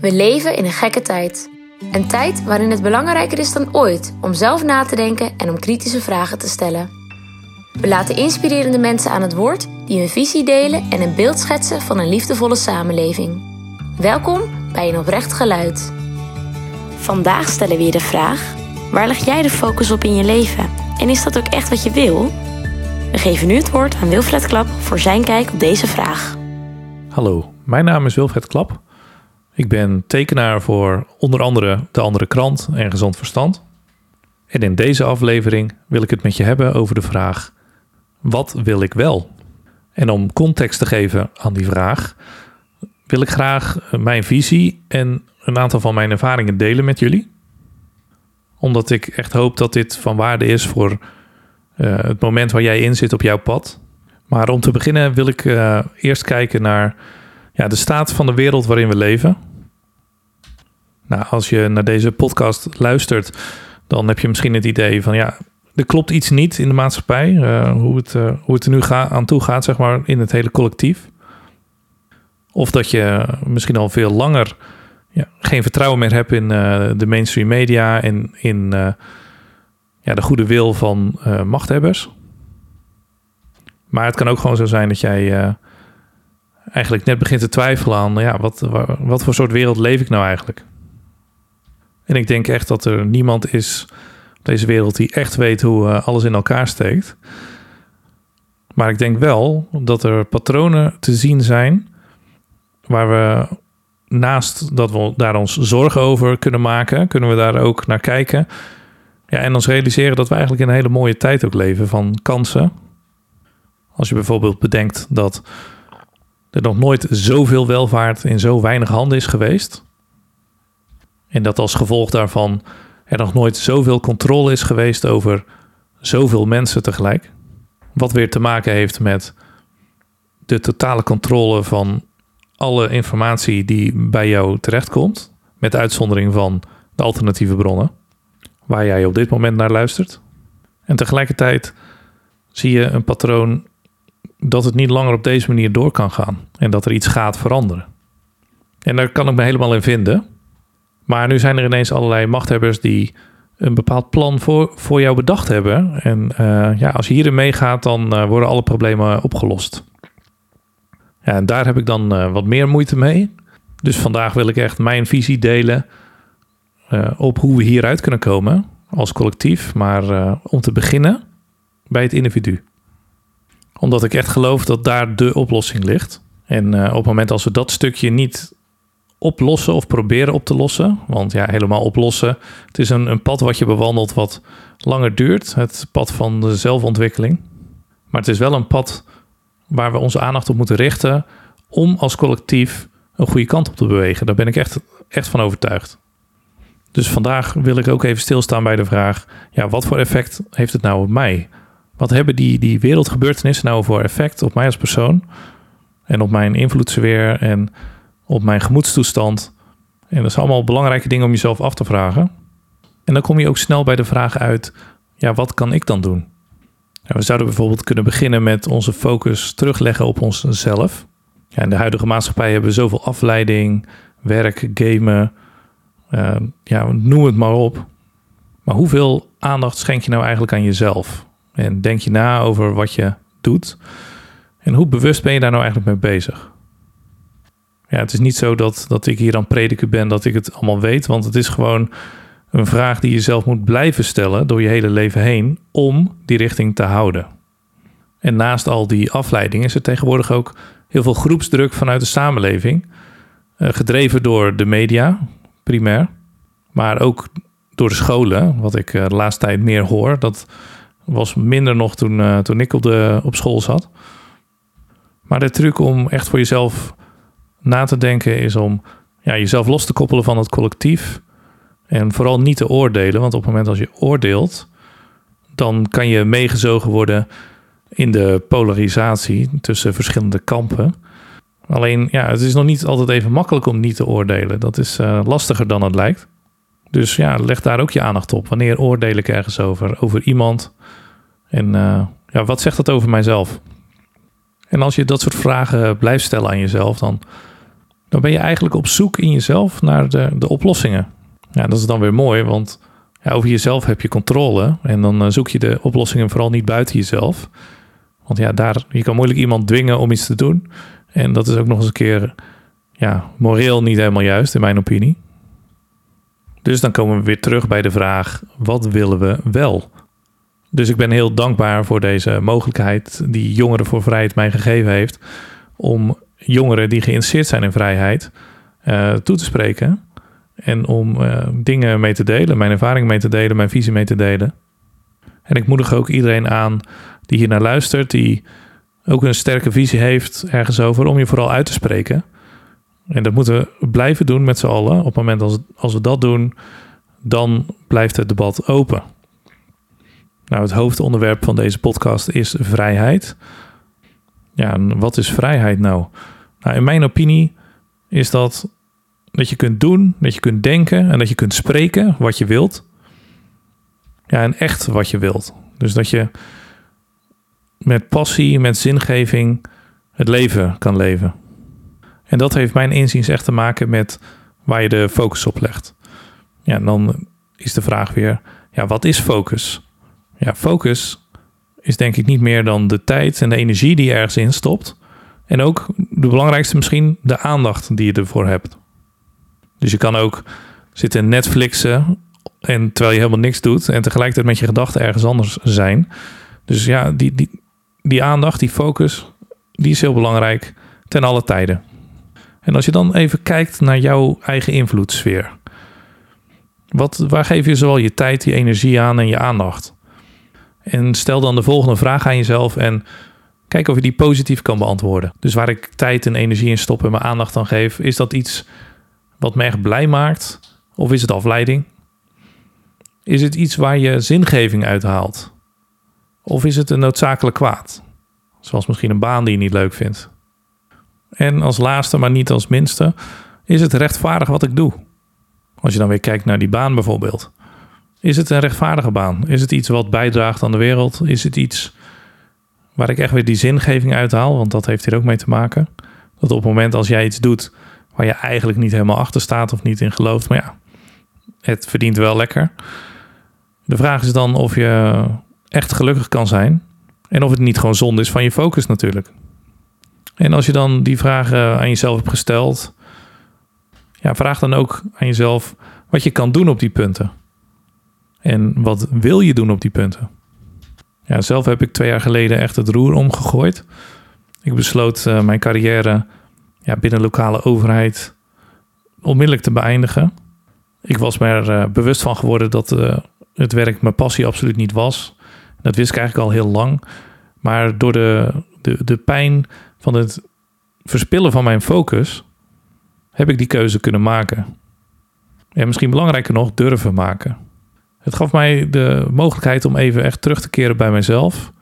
We leven in een gekke tijd. Een tijd waarin het belangrijker is dan ooit om zelf na te denken en om kritische vragen te stellen. We laten inspirerende mensen aan het woord die hun visie delen en een beeld schetsen van een liefdevolle samenleving. Welkom bij een oprecht geluid. Vandaag stellen we je de vraag: waar leg jij de focus op in je leven? En is dat ook echt wat je wil? We geven nu het woord aan Wilfred Klap voor zijn kijk op deze vraag. Hallo, mijn naam is Wilfred Klap. Ik ben tekenaar voor onder andere De Andere Krant en Gezond Verstand. En in deze aflevering wil ik het met je hebben over de vraag: wat wil ik wel? En om context te geven aan die vraag, wil ik graag mijn visie en een aantal van mijn ervaringen delen met jullie. Omdat ik echt hoop dat dit van waarde is voor uh, het moment waar jij in zit op jouw pad. Maar om te beginnen wil ik uh, eerst kijken naar ja, de staat van de wereld waarin we leven. Nou, als je naar deze podcast luistert, dan heb je misschien het idee van ja, er klopt iets niet in de maatschappij. Uh, hoe, het, uh, hoe het er nu ga, aan toe gaat, zeg maar, in het hele collectief. Of dat je misschien al veel langer ja, geen vertrouwen meer hebt in uh, de mainstream media en in ja, de goede wil van machthebbers. Maar het kan ook gewoon zo zijn dat jij eigenlijk net begint te twijfelen aan, ja, wat, wat voor soort wereld leef ik nou eigenlijk? En ik denk echt dat er niemand is op deze wereld die echt weet hoe uh, alles in elkaar steekt. Maar ik denk wel dat er patronen te zien zijn waar we naast dat we daar ons zorgen over kunnen maken, kunnen we daar ook naar kijken. Ja, en ons realiseren dat we eigenlijk in een hele mooie tijd ook leven van kansen. Als je bijvoorbeeld bedenkt dat er nog nooit zoveel welvaart in zo weinig handen is geweest. En dat als gevolg daarvan er nog nooit zoveel controle is geweest over zoveel mensen tegelijk. Wat weer te maken heeft met de totale controle van alle informatie die bij jou terechtkomt. Met uitzondering van de alternatieve bronnen waar jij op dit moment naar luistert. En tegelijkertijd zie je een patroon dat het niet langer op deze manier door kan gaan en dat er iets gaat veranderen. En daar kan ik me helemaal in vinden. Maar nu zijn er ineens allerlei machthebbers die een bepaald plan voor, voor jou bedacht hebben. En uh, ja, als je hierin meegaat, dan uh, worden alle problemen opgelost. Ja, en daar heb ik dan uh, wat meer moeite mee. Dus vandaag wil ik echt mijn visie delen op hoe we hieruit kunnen komen als collectief. Maar om te beginnen bij het individu. Omdat ik echt geloof dat daar de oplossing ligt. En op het moment als we dat stukje niet oplossen of proberen op te lossen. Want ja, helemaal oplossen. Het is een, een pad wat je bewandelt wat langer duurt. Het pad van de zelfontwikkeling. Maar het is wel een pad waar we onze aandacht op moeten richten om als collectief een goede kant op te bewegen. Daar ben ik echt, echt van overtuigd. Dus vandaag wil ik ook even stilstaan bij de vraag: ja, wat voor effect heeft het nou op mij? Wat hebben die, die wereldgebeurtenissen nou voor effect op mij als persoon? En op mijn invloedssfeer en op mijn gemoedstoestand. En dat zijn allemaal belangrijke dingen om jezelf af te vragen. En dan kom je ook snel bij de vraag uit: ja, wat kan ik dan doen? we zouden bijvoorbeeld kunnen beginnen met onze focus terugleggen op onszelf. Ja, in de huidige maatschappij hebben we zoveel afleiding, werk, gamen, uh, ja, noem het maar op. Maar hoeveel aandacht schenk je nou eigenlijk aan jezelf? En denk je na over wat je doet? En hoe bewust ben je daar nou eigenlijk mee bezig? Ja, het is niet zo dat, dat ik hier aan prediken ben dat ik het allemaal weet, want het is gewoon een vraag die je zelf moet blijven stellen door je hele leven heen om die richting te houden. En naast al die afleidingen is er tegenwoordig ook heel veel groepsdruk vanuit de samenleving, eh, gedreven door de media, primair, maar ook door de scholen, wat ik eh, de laatste tijd meer hoor. Dat was minder nog toen, uh, toen ik op, de, op school zat. Maar de truc om echt voor jezelf na te denken is om ja, jezelf los te koppelen van het collectief. En vooral niet te oordelen, want op het moment als je oordeelt, dan kan je meegezogen worden in de polarisatie tussen verschillende kampen. Alleen, ja, het is nog niet altijd even makkelijk om niet te oordelen. Dat is uh, lastiger dan het lijkt. Dus ja, leg daar ook je aandacht op. Wanneer oordeel ik ergens over? Over iemand? En uh, ja, wat zegt dat over mijzelf? En als je dat soort vragen blijft stellen aan jezelf, dan dan ben je eigenlijk op zoek in jezelf naar de, de oplossingen. Ja, dat is dan weer mooi, want ja, over jezelf heb je controle. En dan eh, zoek je de oplossingen vooral niet buiten jezelf. Want ja, daar, je kan moeilijk iemand dwingen om iets te doen. En dat is ook nog eens een keer ja, moreel niet helemaal juist, in mijn opinie. Dus dan komen we weer terug bij de vraag: wat willen we wel? Dus ik ben heel dankbaar voor deze mogelijkheid die Jongeren voor Vrijheid mij gegeven heeft. Om jongeren die geïnteresseerd zijn in vrijheid uh, toe te spreken. En om uh, dingen mee te delen, mijn ervaring mee te delen, mijn visie mee te delen. En ik moedig ook iedereen aan die hier naar luistert, die ook een sterke visie heeft ergens over, om je vooral uit te spreken. En dat moeten we blijven doen met z'n allen. Op het moment als, als we dat doen, dan blijft het debat open. Nou, het hoofdonderwerp van deze podcast is vrijheid. Ja, en wat is vrijheid nou? Nou, in mijn opinie is dat dat je kunt doen, dat je kunt denken en dat je kunt spreken wat je wilt. Ja, en echt wat je wilt. Dus dat je met passie, met zingeving het leven kan leven. En dat heeft mijn inziens echt te maken met waar je de focus op legt. Ja, en dan is de vraag weer, ja, wat is focus? Ja, focus is denk ik niet meer dan de tijd en de energie die je ergens in stopt. En ook de belangrijkste misschien, de aandacht die je ervoor hebt. Dus je kan ook zitten Netflixen en terwijl je helemaal niks doet en tegelijkertijd met je gedachten ergens anders zijn. Dus ja, die, die, die aandacht, die focus, die is heel belangrijk ten alle tijden. En als je dan even kijkt naar jouw eigen invloedssfeer. Wat, waar geef je zowel je tijd, je energie aan en je aandacht? En stel dan de volgende vraag aan jezelf en kijk of je die positief kan beantwoorden. Dus waar ik tijd en energie in stop en mijn aandacht aan geef, is dat iets wat me echt blij maakt? Of is het afleiding? Is het iets waar je zingeving uithaalt? Of is het een noodzakelijk kwaad? Zoals misschien een baan die je niet leuk vindt. En als laatste, maar niet als minste, is het rechtvaardig wat ik doe? Als je dan weer kijkt naar die baan bijvoorbeeld. Is het een rechtvaardige baan? Is het iets wat bijdraagt aan de wereld? Is het iets waar ik echt weer die zingeving uithaal? Want dat heeft hier ook mee te maken. Dat op het moment als jij iets doet waar je eigenlijk niet helemaal achter staat of niet in gelooft, maar ja, het verdient wel lekker. De vraag is dan of je echt gelukkig kan zijn en of het niet gewoon zonde is van je focus natuurlijk. En als je dan die vragen aan jezelf hebt gesteld, ja, vraag dan ook aan jezelf wat je kan doen op die punten. En wat wil je doen op die punten? Ja, zelf heb ik twee jaar geleden echt het roer omgegooid. Ik besloot uh, mijn carrière ja, binnen lokale overheid onmiddellijk te beëindigen. Ik was me er uh, bewust van geworden dat uh, het werk mijn passie absoluut niet was. Dat wist ik eigenlijk al heel lang. Maar door de, de, de pijn van het verspillen van mijn focus heb ik die keuze kunnen maken. En misschien belangrijker nog, durven maken. Het gaf mij de mogelijkheid om even echt terug te keren bij mezelf.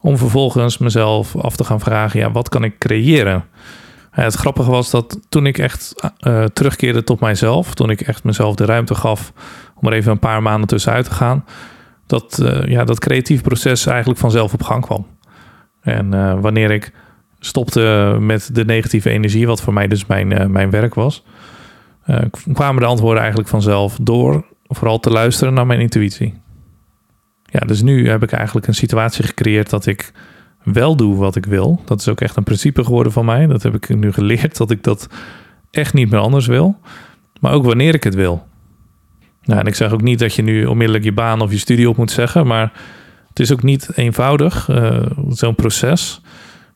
Om vervolgens mezelf af te gaan vragen: ja, wat kan ik creëren? het grappige was dat toen ik echt uh, terugkeerde tot mijzelf, toen ik echt mezelf de ruimte gaf om er even een paar maanden tussenuit te gaan, dat, uh, ja, dat creatief proces eigenlijk vanzelf op gang kwam. En uh, wanneer ik stopte met de negatieve energie, wat voor mij dus mijn, mijn werk was, kwamen de antwoorden eigenlijk vanzelf door vooral te luisteren naar mijn intuïtie. Ja, dus nu heb ik eigenlijk een situatie gecreëerd dat ik wel doe wat ik wil. Dat is ook echt een principe geworden van mij. Dat heb ik nu geleerd dat ik dat echt niet meer anders wil. Maar ook wanneer ik het wil. Nou, en ik zeg ook niet dat je nu onmiddellijk je baan of je studie op moet zeggen, maar het is ook niet eenvoudig, uh, zo'n proces.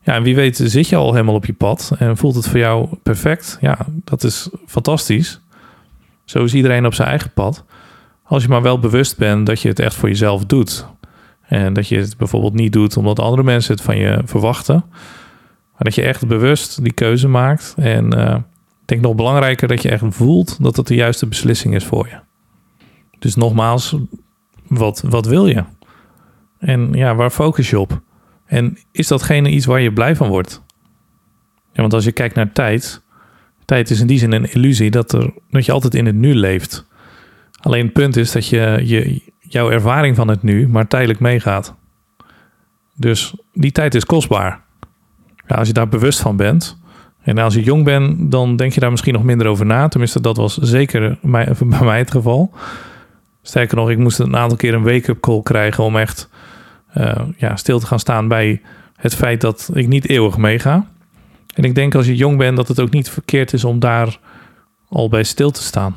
Ja, en wie weet zit je al helemaal op je pad en voelt het voor jou perfect. Ja, dat is fantastisch. Zo is iedereen op zijn eigen pad. Als je maar wel bewust bent dat je het echt voor jezelf doet. En dat je het bijvoorbeeld niet doet omdat andere mensen het van je verwachten. Maar dat je echt bewust die keuze maakt. En uh, ik denk nog belangrijker dat je echt voelt dat het de juiste beslissing is voor je. Dus nogmaals, wat, wat wil je? En ja, waar focus je op? En is datgene iets waar je blij van wordt? Want als je kijkt naar tijd, tijd is in die zin een illusie dat, er, dat je altijd in het nu leeft. Alleen het punt is dat je, je jouw ervaring van het nu maar tijdelijk meegaat. Dus die tijd is kostbaar. Als je daar bewust van bent En als je jong bent, dan denk je daar misschien nog minder over na. Tenminste, dat was zeker bij mij het geval. Sterker nog, ik moest een aantal keer een wake-up call krijgen om echt uh, ja, stil te gaan staan bij het feit dat ik niet eeuwig meega. En ik denk als je jong bent dat het ook niet verkeerd is om daar al bij stil te staan.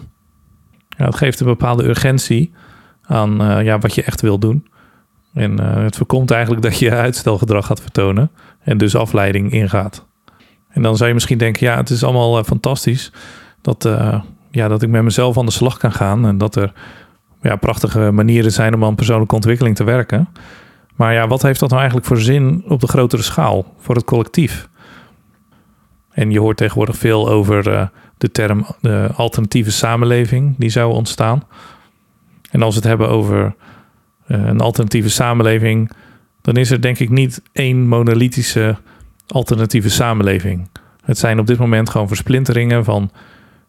Ja, het geeft een bepaalde urgentie aan uh, ja, wat je echt wil doen. En uh, het voorkomt eigenlijk dat je uitstelgedrag gaat vertonen en dus afleiding ingaat. En dan zou je misschien denken, ja, het is allemaal uh, fantastisch dat, ja, dat ik met mezelf aan de slag kan gaan en dat er ja, prachtige manieren zijn om aan persoonlijke ontwikkeling te werken. Maar ja, wat heeft dat nou eigenlijk voor zin op de grotere schaal, voor het collectief? En je hoort tegenwoordig veel over de term de alternatieve samenleving die zou ontstaan. En als we het hebben over uh, een alternatieve samenleving, dan is er denk ik niet één monolithische alternatieve samenleving. Het zijn op dit moment gewoon versplinteringen van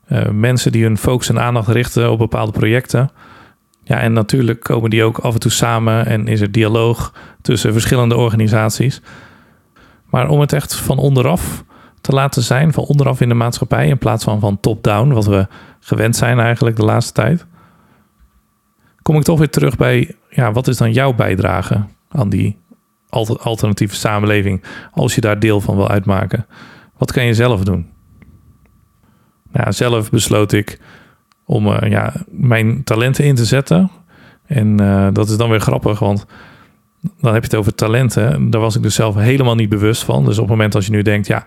uh, mensen die hun focus en aandacht richten op bepaalde projecten. Ja, en natuurlijk komen die ook af en toe samen en is er dialoog tussen verschillende organisaties. Maar om het echt van onderaf te laten zijn, van onderaf in de maatschappij, in plaats van van top-down, wat we gewend zijn eigenlijk de laatste tijd, kom ik toch weer terug bij, ja, wat is dan jouw bijdrage aan die alternatieve samenleving, als je daar deel van wil uitmaken? Wat kan je zelf doen? Nou, zelf besloot ik om uh, ja, mijn talenten in te zetten. En uh, dat is dan weer grappig, want dan heb je het over talenten. Daar was ik dus zelf helemaal niet bewust van. Dus op het moment als je nu denkt, ja,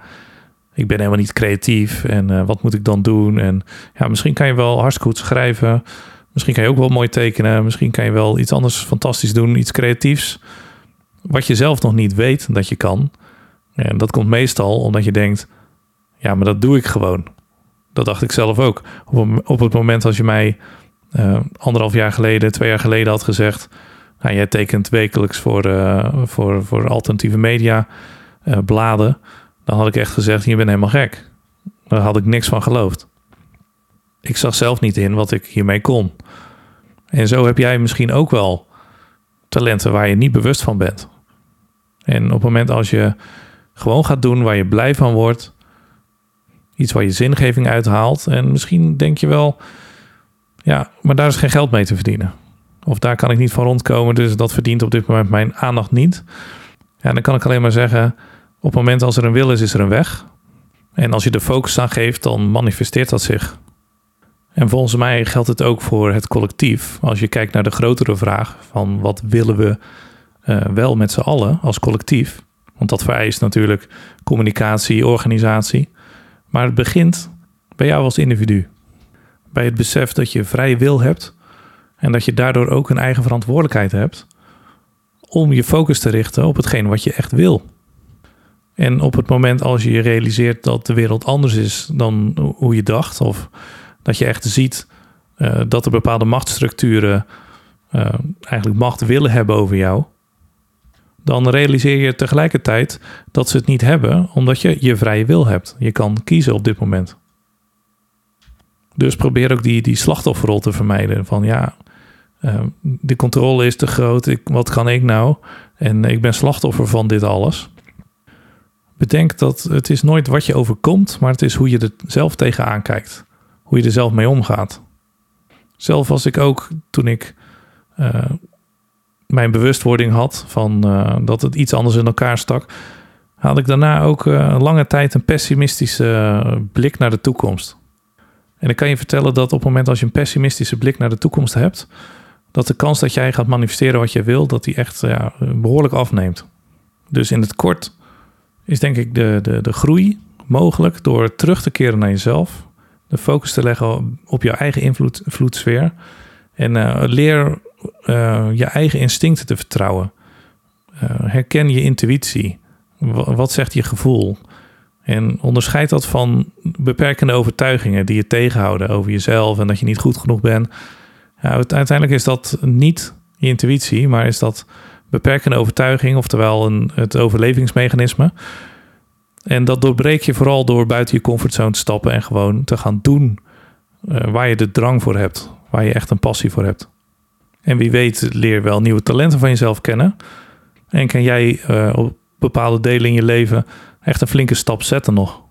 ik ben helemaal niet creatief en uh, wat moet ik dan doen? En ja, misschien kan je wel hartstikke goed schrijven. Misschien kan je ook wel mooi tekenen. Misschien kan je wel iets anders fantastisch doen, iets creatiefs. Wat je zelf nog niet weet dat je kan. En dat komt meestal omdat je denkt, ja, maar dat doe ik gewoon. Dat dacht ik zelf ook. Op, het moment als je mij uh, anderhalf jaar geleden, twee jaar geleden had gezegd... Nou, jij tekent wekelijks voor, uh, voor, voor alternatieve media bladen... dan had ik echt gezegd, je bent helemaal gek. Daar had ik niks van geloofd. Ik zag zelf niet in wat ik hiermee kon. En zo heb jij misschien ook wel talenten waar je niet bewust van bent. En op het moment als je gewoon gaat doen waar je blij van wordt Iets waar je zingeving uithaalt. En misschien denk je wel, ja, maar daar is geen geld mee te verdienen. Of daar kan ik niet van rondkomen, dus dat verdient op dit moment mijn aandacht niet. Ja, dan kan ik alleen maar zeggen, op het moment als er een wil is, is er een weg. En als je de focus aan geeft, dan manifesteert dat zich. En volgens mij geldt het ook voor het collectief. Als je kijkt naar de grotere vraag van wat willen we uh, wel met z'n allen als collectief. Want dat vereist natuurlijk communicatie, organisatie. Maar het begint bij jou als individu. Bij het besef dat je vrije wil hebt en dat je daardoor ook een eigen verantwoordelijkheid hebt om je focus te richten op hetgeen wat je echt wil. En op het moment als je je realiseert dat de wereld anders is dan hoe je dacht, of dat je echt ziet uh, dat er bepaalde machtsstructuren uh, eigenlijk macht willen hebben over jou, dan realiseer je tegelijkertijd dat ze het niet hebben, omdat je je vrije wil hebt. Je kan kiezen op dit moment. Dus probeer ook die, die slachtofferrol te vermijden. Van ja, uh, de controle is te groot, ik, wat kan ik nou? En ik ben slachtoffer van dit alles. Bedenk dat het is nooit wat je overkomt, maar het is hoe je er zelf tegenaan kijkt. Hoe je er zelf mee omgaat. Zelf was ik ook toen ik uh, mijn bewustwording had van uh, dat het iets anders in elkaar stak, had ik daarna ook uh, lange tijd een pessimistische blik naar de toekomst. En ik kan je vertellen dat op het moment als je een pessimistische blik naar de toekomst hebt, dat de kans dat jij gaat manifesteren wat je wil, dat die echt ja, behoorlijk afneemt. Dus in het kort is denk ik de, de, de groei mogelijk door terug te keren naar jezelf, de focus te leggen op jouw eigen invloedssfeer en leer uh, je eigen instincten te vertrouwen. Uh, herken je intuïtie. wat zegt je gevoel? En onderscheid dat van beperkende overtuigingen die je tegenhouden over jezelf en dat je niet goed genoeg bent. Ja, uiteindelijk is dat niet je intuïtie, maar is dat beperkende overtuiging, oftewel een, het overlevingsmechanisme. En dat doorbreek je vooral door buiten je comfortzone te stappen en gewoon te gaan doen uh, waar je de drang voor hebt, waar je echt een passie voor hebt. En wie weet leer wel nieuwe talenten van jezelf kennen. En kan jij uh, op bepaalde delen in je leven echt een flinke stap zetten nog.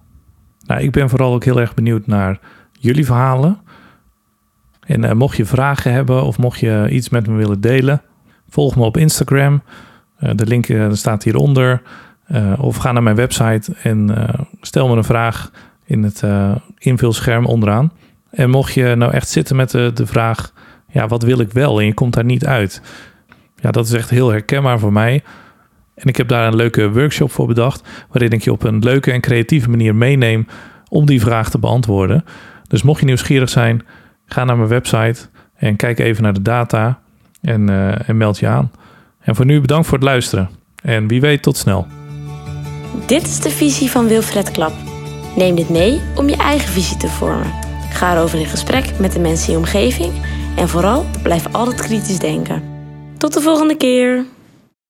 Nou, ik ben vooral ook heel erg benieuwd naar jullie verhalen. En uh, mocht je vragen hebben of mocht je iets met me willen delen, volg me op Instagram. Uh, de link uh, staat hieronder. of ga naar mijn website en stel me een vraag in het invulscherm onderaan. En mocht je nou echt zitten met de, de vraag, ja, wat wil ik wel? En je komt daar niet uit. Ja, dat is echt heel herkenbaar voor mij. En ik heb daar een leuke workshop voor bedacht, waarin ik je op een leuke en creatieve manier meeneem om die vraag te beantwoorden. Dus mocht je nieuwsgierig zijn, ga naar mijn website en kijk even naar de data en, uh, en meld je aan. En voor nu bedankt voor het luisteren. En wie weet, tot snel. Dit is de visie van Wilfred Klap. Neem dit mee om je eigen visie te vormen. Ga erover in gesprek met de mensen in je omgeving en vooral blijf altijd kritisch denken. Tot de volgende keer!